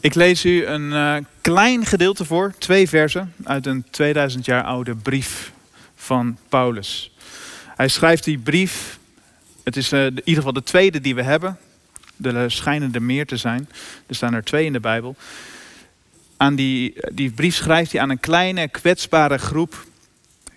Ik lees u een uh, klein gedeelte voor, twee versen uit een 2000 jaar oude brief van Paulus. Hij schrijft die brief, het is uh, in ieder geval de tweede die we hebben. Er schijnen er meer te zijn, er staan er twee in de Bijbel. Aan die, die brief schrijft hij aan een kleine, kwetsbare groep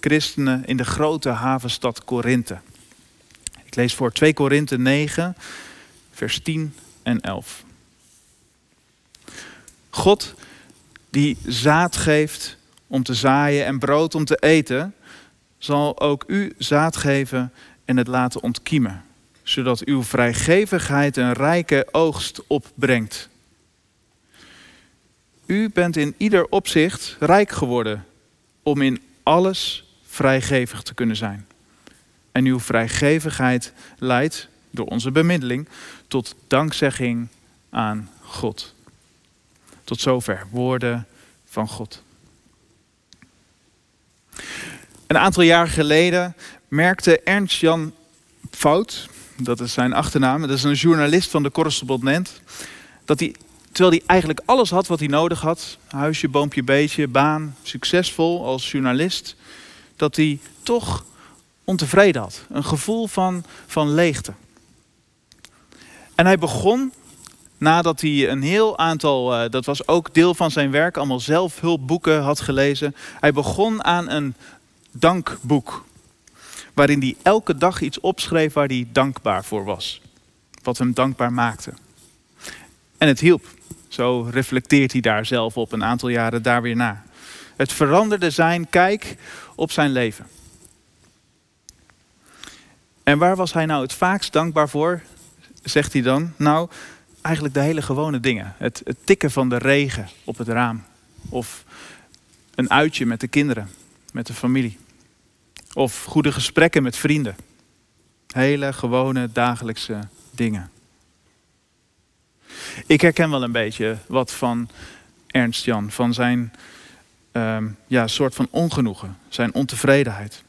christenen in de grote havenstad Korinthe. Ik lees voor 2 Korinthe 9, vers 10 en 11. God die zaad geeft om te zaaien en brood om te eten, zal ook u zaad geven en het laten ontkiemen, zodat uw vrijgevigheid een rijke oogst opbrengt. U bent in ieder opzicht rijk geworden om in alles vrijgevig te kunnen zijn. En uw vrijgevigheid leidt door onze bemiddeling tot dankzegging aan God. Tot zover woorden van God. Een aantal jaar geleden merkte Ernst Jan Fout, dat is zijn achternaam, dat is een journalist van de Correspondent, dat hij, terwijl hij eigenlijk alles had wat hij nodig had, huisje, boompje, beetje, baan, succesvol als journalist, dat hij toch ontevreden had. Een gevoel van, van leegte. En hij begon, nadat hij een heel aantal, uh, dat was ook deel van zijn werk, allemaal zelfhulpboeken had gelezen. Hij begon aan een dankboek. Waarin hij elke dag iets opschreef waar hij dankbaar voor was. Wat hem dankbaar maakte. En het hielp. Zo reflecteert hij daar zelf op een aantal jaren daar weer na. Het veranderde zijn kijk op zijn leven. En waar was hij nou het vaakst dankbaar voor? Zegt hij dan. Nou, eigenlijk de hele gewone dingen. Het, het tikken van de regen op het raam. Of een uitje met de kinderen, met de familie. Of goede gesprekken met vrienden. Hele gewone dagelijkse dingen. Ik herken wel een beetje wat van Ernst Jan, van zijn um, ja, soort van ongenoegen, zijn ontevredenheid.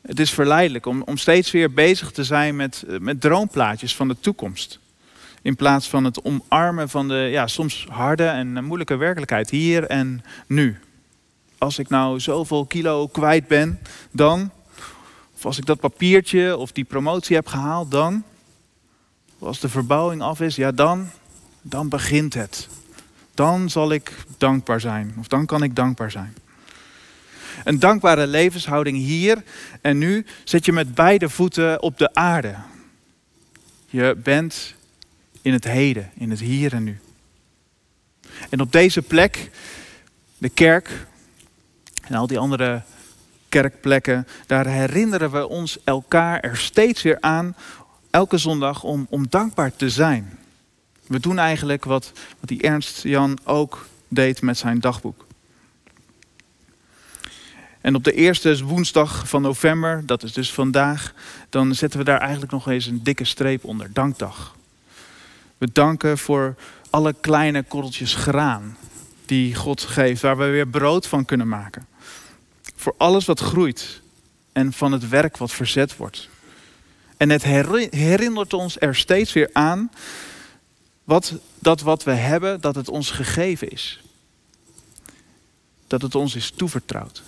Het is verleidelijk om, om steeds weer bezig te zijn met, eh, met droomplaatjes van de toekomst. In plaats van het omarmen van de ja, soms harde en moeilijke werkelijkheid hier en nu. Als ik nou zoveel kilo kwijt ben, dan. Of als ik dat papiertje of die promotie heb gehaald, dan. Als de verbouwing af is, ja dan. Dan begint het. Dan zal ik dankbaar zijn. Of dan kan ik dankbaar zijn. Een dankbare levenshouding hier en nu zet je met beide voeten op de aarde. Je bent in het heden, in het hier en nu. En op deze plek, de kerk en al die andere kerkplekken, daar herinneren we ons elkaar er steeds weer aan, elke zondag, om, om dankbaar te zijn. We doen eigenlijk wat, wat die Ernst Jan ook deed met zijn dagboek. En op de eerste woensdag van november, dat is dus vandaag, dan zetten we daar eigenlijk nog eens een dikke streep onder. Dankdag. We danken voor alle kleine korreltjes graan die God geeft, waar we weer brood van kunnen maken. Voor alles wat groeit en van het werk wat verzet wordt. En het herinnert ons er steeds weer aan wat, dat wat we hebben, dat het ons gegeven is. Dat het ons is toevertrouwd.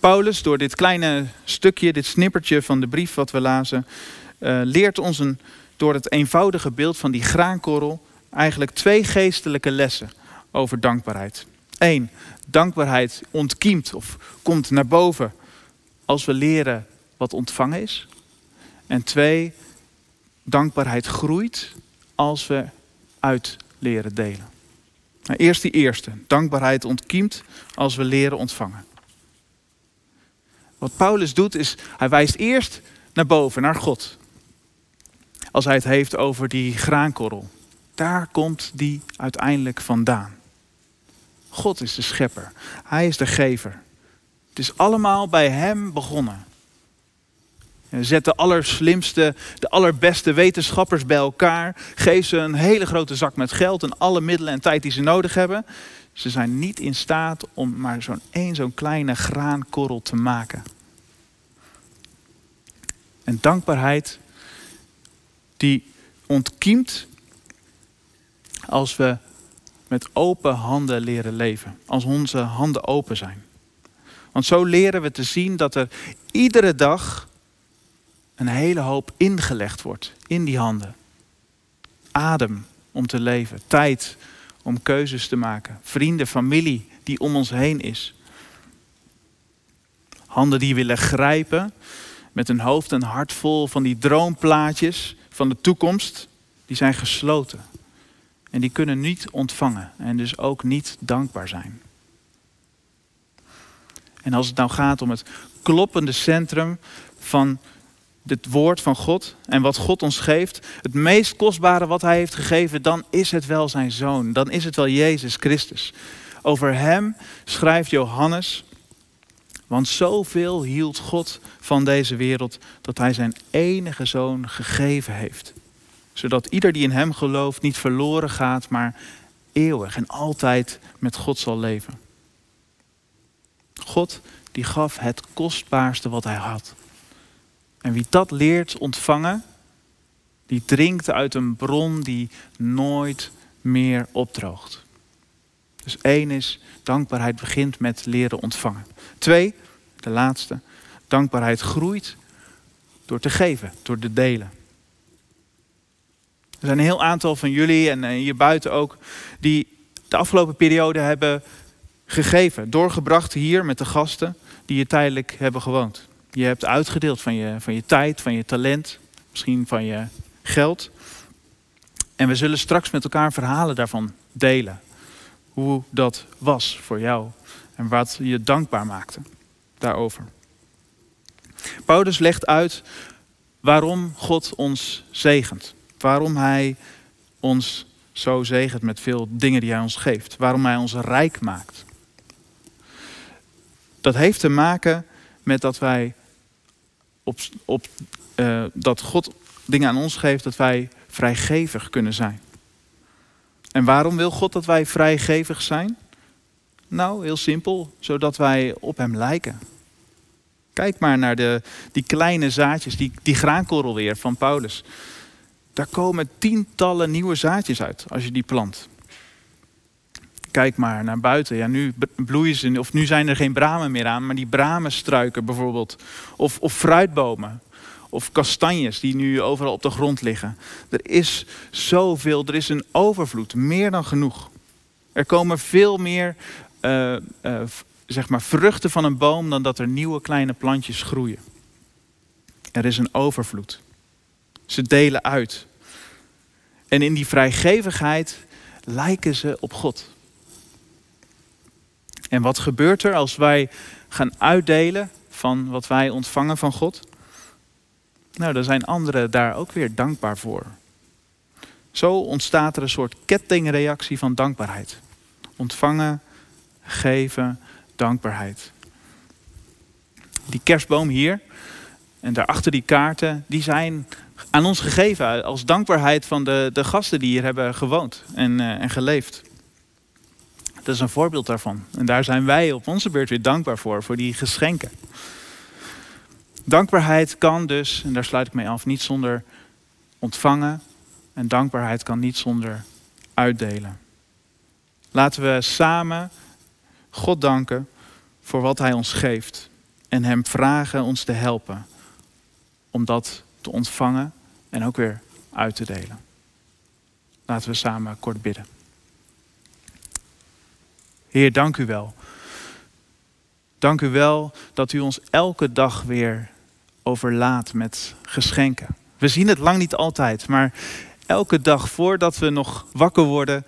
Paulus, door dit kleine stukje, dit snippertje van de brief wat we lazen, uh, leert ons een, door het eenvoudige beeld van die graankorrel eigenlijk twee geestelijke lessen over dankbaarheid. Eén, dankbaarheid ontkiemt of komt naar boven als we leren wat ontvangen is. En twee, dankbaarheid groeit als we uit leren delen. Nou, eerst die eerste, dankbaarheid ontkiemt als we leren ontvangen. Wat Paulus doet is, hij wijst eerst naar boven, naar God. Als hij het heeft over die graankorrel. Daar komt die uiteindelijk vandaan. God is de schepper. Hij is de gever. Het is allemaal bij hem begonnen. Zet de allerslimste, de allerbeste wetenschappers bij elkaar. Geef ze een hele grote zak met geld en alle middelen en tijd die ze nodig hebben. Ze zijn niet in staat om maar zo'n één zo'n kleine graankorrel te maken. En dankbaarheid die ontkiemt als we met open handen leren leven. Als onze handen open zijn. Want zo leren we te zien dat er iedere dag een hele hoop ingelegd wordt in die handen. Adem om te leven, tijd om keuzes te maken, vrienden, familie die om ons heen is. Handen die willen grijpen met een hoofd en hart vol van die droomplaatjes van de toekomst, die zijn gesloten. En die kunnen niet ontvangen en dus ook niet dankbaar zijn. En als het nou gaat om het kloppende centrum van het woord van God en wat God ons geeft, het meest kostbare wat Hij heeft gegeven, dan is het wel zijn zoon. Dan is het wel Jezus Christus. Over Hem schrijft Johannes, want zoveel hield God van deze wereld dat Hij zijn enige zoon gegeven heeft. Zodat ieder die in Hem gelooft niet verloren gaat, maar eeuwig en altijd met God zal leven. God die gaf het kostbaarste wat hij had. En wie dat leert ontvangen, die drinkt uit een bron die nooit meer opdroogt. Dus één is, dankbaarheid begint met leren ontvangen. Twee, de laatste, dankbaarheid groeit door te geven, door te delen. Er zijn een heel aantal van jullie en hier buiten ook, die de afgelopen periode hebben gegeven, doorgebracht hier met de gasten die je tijdelijk hebben gewoond. Je hebt uitgedeeld van je, van je tijd, van je talent, misschien van je geld. En we zullen straks met elkaar verhalen daarvan delen. Hoe dat was voor jou en wat je dankbaar maakte daarover. Paulus legt uit waarom God ons zegent. Waarom hij ons zo zegent met veel dingen die hij ons geeft. Waarom hij ons rijk maakt. Dat heeft te maken met dat wij op, op uh, dat God dingen aan ons geeft, dat wij vrijgevig kunnen zijn. En waarom wil God dat wij vrijgevig zijn? Nou, heel simpel, zodat wij op Hem lijken. Kijk maar naar de, die kleine zaadjes, die, die graankorrel weer van Paulus. Daar komen tientallen nieuwe zaadjes uit als je die plant kijk maar naar buiten. Ja, nu bloeien ze, of nu zijn er geen bramen meer aan, maar die bramenstruiken bijvoorbeeld. Of, of fruitbomen. Of kastanjes die nu overal op de grond liggen. Er is zoveel, er is een overvloed, meer dan genoeg. Er komen veel meer uh, uh, zeg maar vruchten van een boom dan dat er nieuwe kleine plantjes groeien. Er is een overvloed. Ze delen uit. En in die vrijgevigheid lijken ze op God. En wat gebeurt er als wij gaan uitdelen van wat wij ontvangen van God? Nou, dan zijn anderen daar ook weer dankbaar voor. Zo ontstaat er een soort kettingreactie van dankbaarheid. Ontvangen, geven, dankbaarheid. Die kerstboom hier en daarachter die kaarten, die zijn aan ons gegeven als dankbaarheid van de, de gasten die hier hebben gewoond en, uh, en geleefd. Dat is een voorbeeld daarvan. En daar zijn wij op onze beurt weer dankbaar voor, voor die geschenken. Dankbaarheid kan dus, en daar sluit ik mee af, niet zonder ontvangen. En dankbaarheid kan niet zonder uitdelen. Laten we samen God danken voor wat Hij ons geeft. En Hem vragen ons te helpen om dat te ontvangen en ook weer uit te delen. Laten we samen kort bidden. Heer, dank u wel. Dank u wel dat u ons elke dag weer overlaat met geschenken. We zien het lang niet altijd, maar elke dag voordat we nog wakker worden,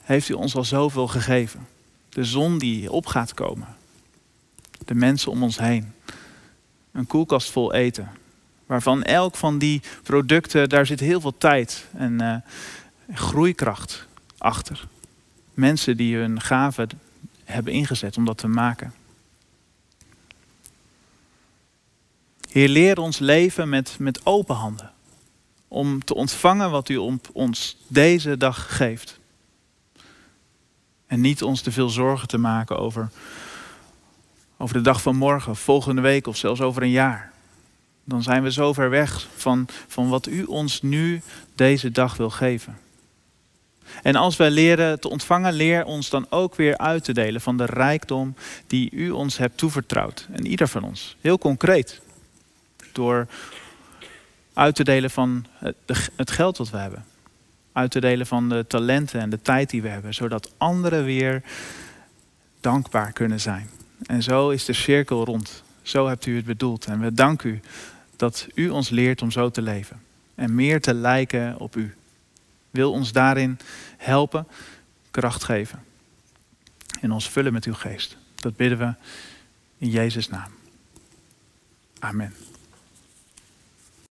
heeft u ons al zoveel gegeven. De zon die op gaat komen. De mensen om ons heen. Een koelkast vol eten. Waarvan elk van die producten, daar zit heel veel tijd en uh, groeikracht achter mensen die hun gaven hebben ingezet om dat te maken. Heer, leer ons leven met, met open handen. Om te ontvangen wat u ons deze dag geeft. En niet ons te veel zorgen te maken over, over de dag van morgen, volgende week of zelfs over een jaar. Dan zijn we zo ver weg van, van wat u ons nu deze dag wil geven. En als wij leren te ontvangen, leer ons dan ook weer uit te delen van de rijkdom die u ons hebt toevertrouwd. En ieder van ons. Heel concreet. Door uit te delen van het geld wat we hebben. Uit te delen van de talenten en de tijd die we hebben. Zodat anderen weer dankbaar kunnen zijn. En zo is de cirkel rond. Zo hebt u het bedoeld. En we danken u dat u ons leert om zo te leven. En meer te lijken op u. Wil ons daarin helpen, kracht geven. En ons vullen met uw geest. Dat bidden we in Jezus' naam. Amen.